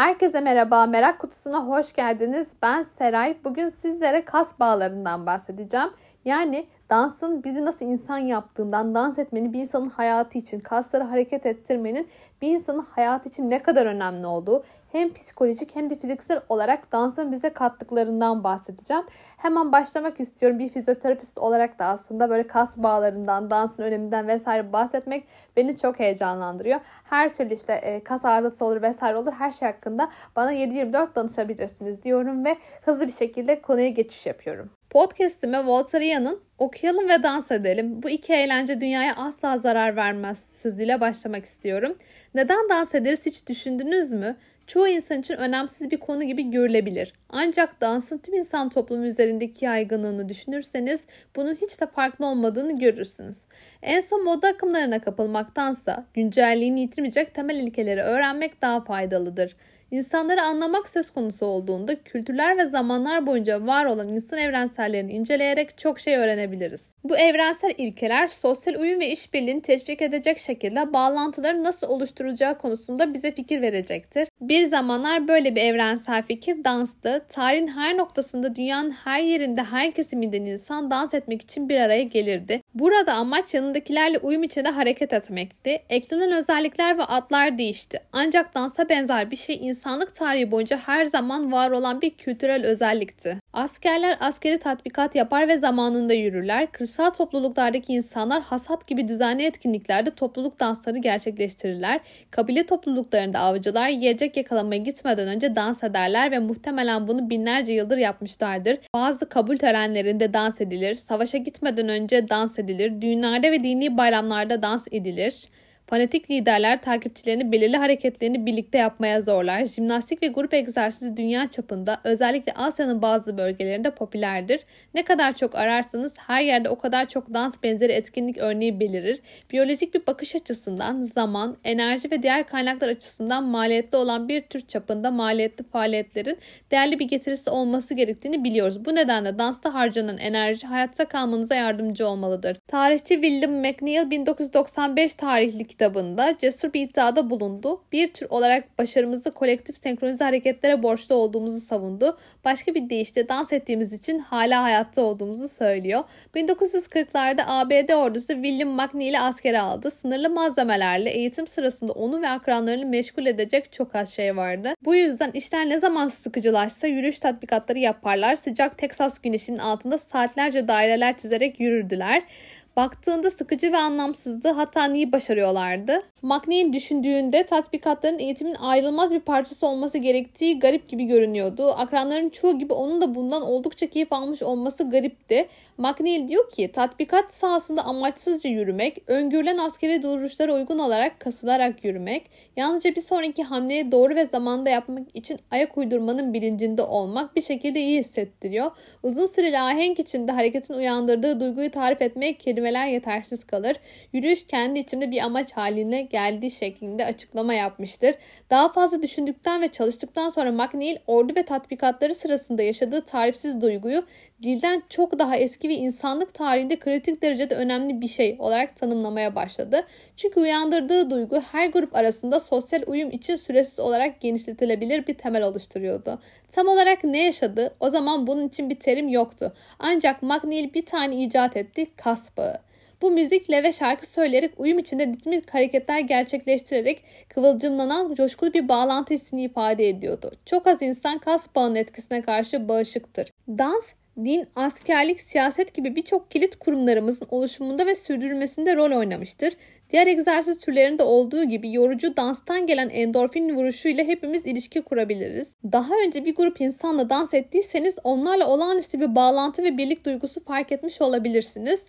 Herkese merhaba, Merak Kutusu'na hoş geldiniz. Ben Seray. Bugün sizlere kas bağlarından bahsedeceğim. Yani dansın bizi nasıl insan yaptığından, dans etmenin bir insanın hayatı için, kasları hareket ettirmenin bir insanın hayatı için ne kadar önemli olduğu, hem psikolojik hem de fiziksel olarak dansın bize kattıklarından bahsedeceğim. Hemen başlamak istiyorum. Bir fizyoterapist olarak da aslında böyle kas bağlarından, dansın öneminden vesaire bahsetmek beni çok heyecanlandırıyor. Her türlü işte e, kas ağrısı olur vesaire olur her şey hakkında bana 7-24 danışabilirsiniz diyorum ve hızlı bir şekilde konuya geçiş yapıyorum. Podcast'ime Voltaire'nin okuyalım ve dans edelim. Bu iki eğlence dünyaya asla zarar vermez sözüyle başlamak istiyorum. Neden dans ederiz hiç düşündünüz mü? çoğu insan için önemsiz bir konu gibi görülebilir. Ancak dansın tüm insan toplumu üzerindeki yaygınlığını düşünürseniz bunun hiç de farklı olmadığını görürsünüz. En son moda akımlarına kapılmaktansa güncelliğini yitirmeyecek temel ilkeleri öğrenmek daha faydalıdır. İnsanları anlamak söz konusu olduğunda kültürler ve zamanlar boyunca var olan insan evrensellerini inceleyerek çok şey öğrenebiliriz. Bu evrensel ilkeler sosyal uyum ve işbirliğini teşvik edecek şekilde bağlantıları nasıl oluşturacağı konusunda bize fikir verecektir. Bir zamanlar böyle bir evrensel fikir danstı. Tarihin her noktasında dünyanın her yerinde her kesiminden insan dans etmek için bir araya gelirdi. Burada amaç yanındakilerle uyum içinde hareket etmekti. Eklenen özellikler ve adlar değişti. Ancak dansa benzer bir şey insanlık tarihi boyunca her zaman var olan bir kültürel özellikti. Askerler askeri tatbikat yapar ve zamanında yürürler. Kırsal topluluklardaki insanlar hasat gibi düzenli etkinliklerde topluluk dansları gerçekleştirirler. Kabile topluluklarında avcılar yiyecek yakalamaya gitmeden önce dans ederler ve muhtemelen bunu binlerce yıldır yapmışlardır. Bazı kabul törenlerinde dans edilir, savaşa gitmeden önce dans edilir, düğünlerde ve dini bayramlarda dans edilir. Fanatik liderler takipçilerini belirli hareketlerini birlikte yapmaya zorlar. Jimnastik ve grup egzersizi dünya çapında özellikle Asya'nın bazı bölgelerinde popülerdir. Ne kadar çok ararsanız her yerde o kadar çok dans benzeri etkinlik örneği belirir. Biyolojik bir bakış açısından zaman, enerji ve diğer kaynaklar açısından maliyetli olan bir tür çapında maliyetli faaliyetlerin değerli bir getirisi olması gerektiğini biliyoruz. Bu nedenle dansta harcanan enerji hayatta kalmanıza yardımcı olmalıdır. Tarihçi William McNeil 1995 tarihli kitabında cesur bir iddiada bulundu. Bir tür olarak başarımızı kolektif senkronize hareketlere borçlu olduğumuzu savundu. Başka bir deyişle dans ettiğimiz için hala hayatta olduğumuzu söylüyor. 1940'larda ABD ordusu William McNeil'i askere aldı. Sınırlı malzemelerle eğitim sırasında onu ve akranlarını meşgul edecek çok az şey vardı. Bu yüzden işler ne zaman sıkıcılaşsa yürüyüş tatbikatları yaparlar. Sıcak Texas güneşinin altında saatlerce daireler çizerek yürürdüler. Baktığında sıkıcı ve anlamsızdı hatta neyi başarıyorlardı. McNeil düşündüğünde tatbikatların eğitimin ayrılmaz bir parçası olması gerektiği garip gibi görünüyordu. Akranların çoğu gibi onun da bundan oldukça keyif almış olması garipti. McNeil diyor ki tatbikat sahasında amaçsızca yürümek, öngörülen askeri duruşlara uygun olarak kasılarak yürümek, yalnızca bir sonraki hamleyi doğru ve zamanda yapmak için ayak uydurmanın bilincinde olmak bir şekilde iyi hissettiriyor. Uzun süreli ahenk içinde hareketin uyandırdığı duyguyu tarif etmeye kelimeler yetersiz kalır. Yürüyüş kendi içimde bir amaç haline geldiği şeklinde açıklama yapmıştır. Daha fazla düşündükten ve çalıştıktan sonra McNeil ordu ve tatbikatları sırasında yaşadığı tarifsiz duyguyu dilden çok daha eski ve insanlık tarihinde kritik derecede önemli bir şey olarak tanımlamaya başladı. Çünkü uyandırdığı duygu her grup arasında sosyal uyum için süresiz olarak genişletilebilir bir temel oluşturuyordu. Tam olarak ne yaşadı? O zaman bunun için bir terim yoktu. Ancak McNeil bir tane icat etti, kas bağı. Bu müzikle ve şarkı söyleyerek uyum içinde ritmik hareketler gerçekleştirerek kıvılcımlanan coşkulu bir bağlantı hissini ifade ediyordu. Çok az insan kas bağının etkisine karşı bağışıktır. Dans din, askerlik, siyaset gibi birçok kilit kurumlarımızın oluşumunda ve sürdürülmesinde rol oynamıştır. Diğer egzersiz türlerinde olduğu gibi yorucu danstan gelen endorfin vuruşuyla hepimiz ilişki kurabiliriz. Daha önce bir grup insanla dans ettiyseniz onlarla olağanüstü bir bağlantı ve birlik duygusu fark etmiş olabilirsiniz.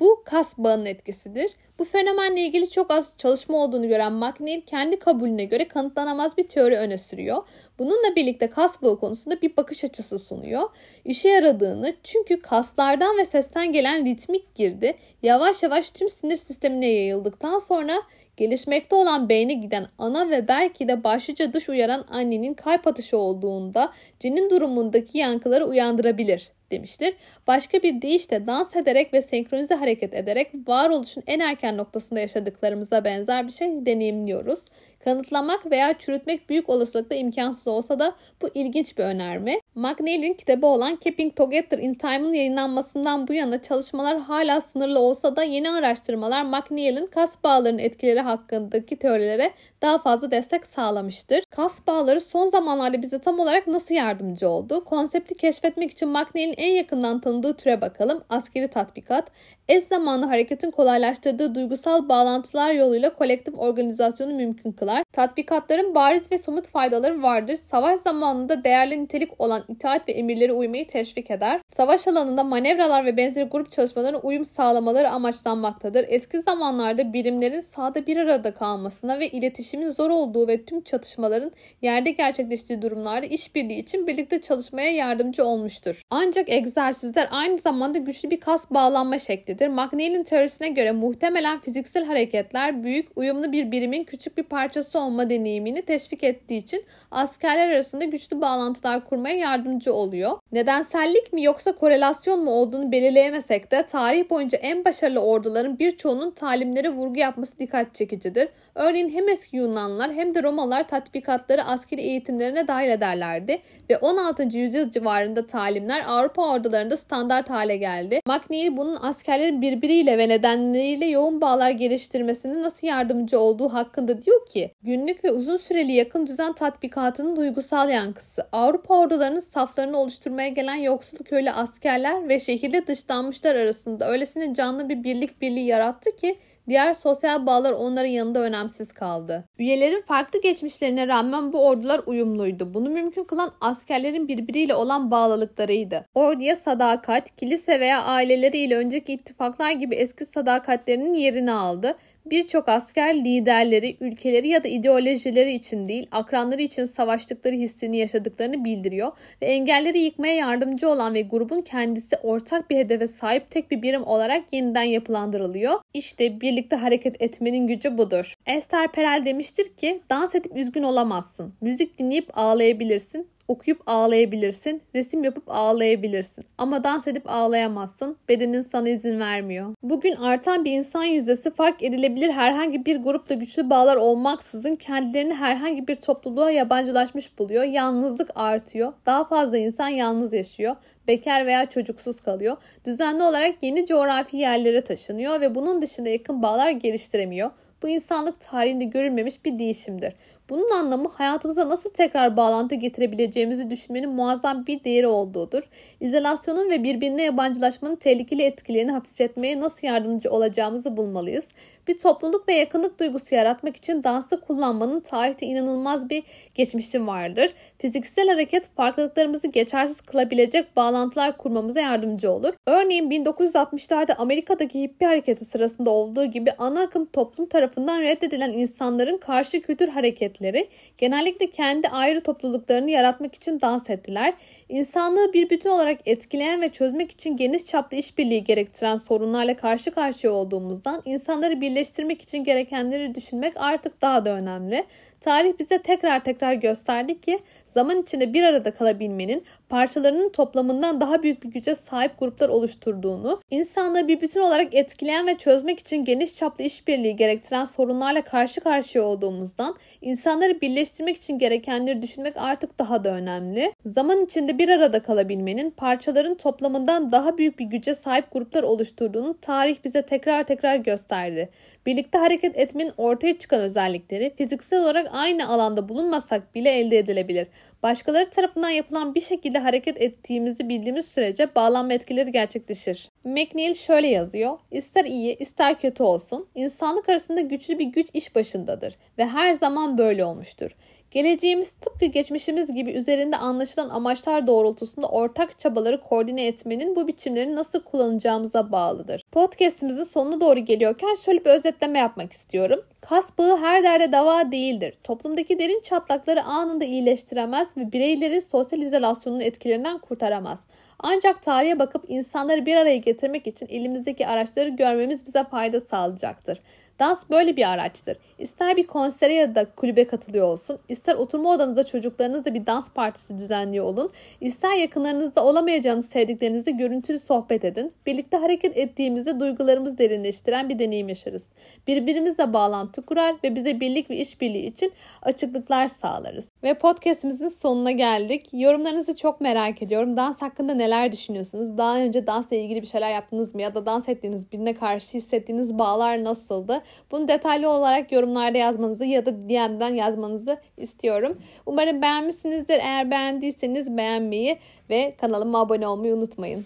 Bu kas bağının etkisidir. Bu fenomenle ilgili çok az çalışma olduğunu gören McNeil kendi kabulüne göre kanıtlanamaz bir teori öne sürüyor. Bununla birlikte kas bağı konusunda bir bakış açısı sunuyor. İşe yaradığını çünkü kaslardan ve sesten gelen ritmik girdi yavaş yavaş tüm sinir sistemine yayıldıktan sonra gelişmekte olan beyne giden ana ve belki de başlıca dış uyaran annenin kalp atışı olduğunda cinin durumundaki yankıları uyandırabilir demiştir. Başka bir deyişle dans ederek ve senkronize hareket ederek varoluşun en erken noktasında yaşadıklarımıza benzer bir şey deneyimliyoruz. Kanıtlamak veya çürütmek büyük olasılıkla imkansız olsa da bu ilginç bir önerme. McNeil'in kitabı olan Keeping Together in Time'ın yayınlanmasından bu yana çalışmalar hala sınırlı olsa da yeni araştırmalar McNeil'in kas bağlarının etkileri hakkındaki teorilere daha fazla destek sağlamıştır. Kas bağları son zamanlarda bize tam olarak nasıl yardımcı oldu? Konsepti keşfetmek için McNeil'in en yakından tanıdığı türe bakalım. Askeri tatbikat. Eş zamanlı hareketin kolaylaştırdığı duygusal bağlantılar yoluyla kolektif organizasyonu mümkün kılar. Tatbikatların bariz ve somut faydaları vardır. Savaş zamanında değerli nitelik olan itaat ve emirlere uymayı teşvik eder. Savaş alanında manevralar ve benzeri grup çalışmalarına uyum sağlamaları amaçlanmaktadır. Eski zamanlarda birimlerin sahada bir arada kalmasına ve iletişimin zor olduğu ve tüm çatışmaların yerde gerçekleştiği durumlarda işbirliği için birlikte çalışmaya yardımcı olmuştur. Ancak egzersizler aynı zamanda güçlü bir kas bağlanma şeklidir. McNeil'in teorisine göre muhtemelen fiziksel hareketler büyük, uyumlu bir birimin küçük bir parçası olma deneyimini teşvik ettiği için askerler arasında güçlü bağlantılar kurmaya yardımcı oluyor. Nedensellik mi yoksa korelasyon mu olduğunu belirleyemesek de tarih boyunca en başarılı orduların birçoğunun talimlere vurgu yapması dikkat çekicidir. Örneğin hem eski Yunanlılar hem de Romalılar tatbikatları askeri eğitimlerine dahil ederlerdi ve 16. yüzyıl civarında talimler Avrupa ordularında standart hale geldi. McNeil bunun askerlerin birbiriyle ve nedenleriyle yoğun bağlar geliştirmesine nasıl yardımcı olduğu hakkında diyor ki günlük ve uzun süreli yakın düzen tatbikatının duygusal yankısı. Avrupa ordularının saflarını oluşturmaya gelen yoksul köylü askerler ve şehirde dışlanmışlar arasında öylesine canlı bir birlik birliği yarattı ki Diğer sosyal bağlar onların yanında önemsiz kaldı. Üyelerin farklı geçmişlerine rağmen bu ordular uyumluydu. Bunu mümkün kılan askerlerin birbiriyle olan bağlılıklarıydı. Orduya sadakat, kilise veya aileleriyle önceki ittifaklar gibi eski sadakatlerinin yerini aldı Birçok asker liderleri, ülkeleri ya da ideolojileri için değil, akranları için savaştıkları hissini yaşadıklarını bildiriyor ve engelleri yıkmaya yardımcı olan ve grubun kendisi ortak bir hedefe sahip tek bir birim olarak yeniden yapılandırılıyor. İşte birlikte hareket etmenin gücü budur. Esther Perel demiştir ki, dans edip üzgün olamazsın. Müzik dinleyip ağlayabilirsin okuyup ağlayabilirsin, resim yapıp ağlayabilirsin. Ama dans edip ağlayamazsın. Bedenin sana izin vermiyor. Bugün artan bir insan yüzdesi fark edilebilir herhangi bir grupla güçlü bağlar olmaksızın kendilerini herhangi bir topluluğa yabancılaşmış buluyor. Yalnızlık artıyor. Daha fazla insan yalnız yaşıyor bekar veya çocuksuz kalıyor. Düzenli olarak yeni coğrafi yerlere taşınıyor ve bunun dışında yakın bağlar geliştiremiyor. Bu insanlık tarihinde görülmemiş bir değişimdir. Bunun anlamı hayatımıza nasıl tekrar bağlantı getirebileceğimizi düşünmenin muazzam bir değeri olduğudur. İzolasyonun ve birbirine yabancılaşmanın tehlikeli etkilerini hafifletmeye nasıl yardımcı olacağımızı bulmalıyız. Bir topluluk ve yakınlık duygusu yaratmak için dansı kullanmanın tarihte inanılmaz bir geçmişi vardır. Fiziksel hareket farklılıklarımızı geçersiz kılabilecek bağlantılar kurmamıza yardımcı olur. Örneğin 1960'larda Amerika'daki hippie hareketi sırasında olduğu gibi ana akım toplum tarafından reddedilen insanların karşı kültür hareketleri genellikle kendi ayrı topluluklarını yaratmak için dans ettiler. İnsanlığı bir bütün olarak etkileyen ve çözmek için geniş çapta işbirliği gerektiren sorunlarla karşı karşıya olduğumuzdan insanları birleştirmek için gerekenleri düşünmek artık daha da önemli. Tarih bize tekrar tekrar gösterdi ki zaman içinde bir arada kalabilmenin parçalarının toplamından daha büyük bir güce sahip gruplar oluşturduğunu, insanlığı bir bütün olarak etkileyen ve çözmek için geniş çaplı işbirliği gerektiren sorunlarla karşı karşıya olduğumuzdan insanları birleştirmek için gerekenleri düşünmek artık daha da önemli. Zaman içinde bir arada kalabilmenin parçaların toplamından daha büyük bir güce sahip gruplar oluşturduğunu tarih bize tekrar tekrar gösterdi. Birlikte hareket etmenin ortaya çıkan özellikleri fiziksel olarak aynı alanda bulunmasak bile elde edilebilir. Başkaları tarafından yapılan bir şekilde hareket ettiğimizi bildiğimiz sürece bağlanma etkileri gerçekleşir. McNeil şöyle yazıyor. İster iyi ister kötü olsun insanlık arasında güçlü bir güç iş başındadır ve her zaman böyle olmuştur. Geleceğimiz tıpkı geçmişimiz gibi üzerinde anlaşılan amaçlar doğrultusunda ortak çabaları koordine etmenin bu biçimleri nasıl kullanacağımıza bağlıdır. Podcast'imizin sonuna doğru geliyorken şöyle bir özetleme yapmak istiyorum. Kas bağı her derde dava değildir. Toplumdaki derin çatlakları anında iyileştiremez ve bireyleri sosyal izolasyonun etkilerinden kurtaramaz. Ancak tarihe bakıp insanları bir araya getirmek için elimizdeki araçları görmemiz bize fayda sağlayacaktır. Dans böyle bir araçtır. İster bir konsere ya da kulübe katılıyor olsun, ister oturma odanızda çocuklarınızla bir dans partisi düzenliyor olun, ister yakınlarınızda olamayacağınız sevdiklerinizle görüntülü sohbet edin. Birlikte hareket ettiğimizde duygularımızı derinleştiren bir deneyim yaşarız. Birbirimizle bağlantı kurar ve bize birlik ve işbirliği için açıklıklar sağlarız. Ve podcastimizin sonuna geldik. Yorumlarınızı çok merak ediyorum. Dans hakkında neler düşünüyorsunuz? Daha önce dansla ilgili bir şeyler yaptınız mı? Ya da dans ettiğiniz birine karşı hissettiğiniz bağlar nasıldı? Bunu detaylı olarak yorumlarda yazmanızı ya da DM'den yazmanızı istiyorum. Umarım beğenmişsinizdir. Eğer beğendiyseniz beğenmeyi ve kanalıma abone olmayı unutmayın.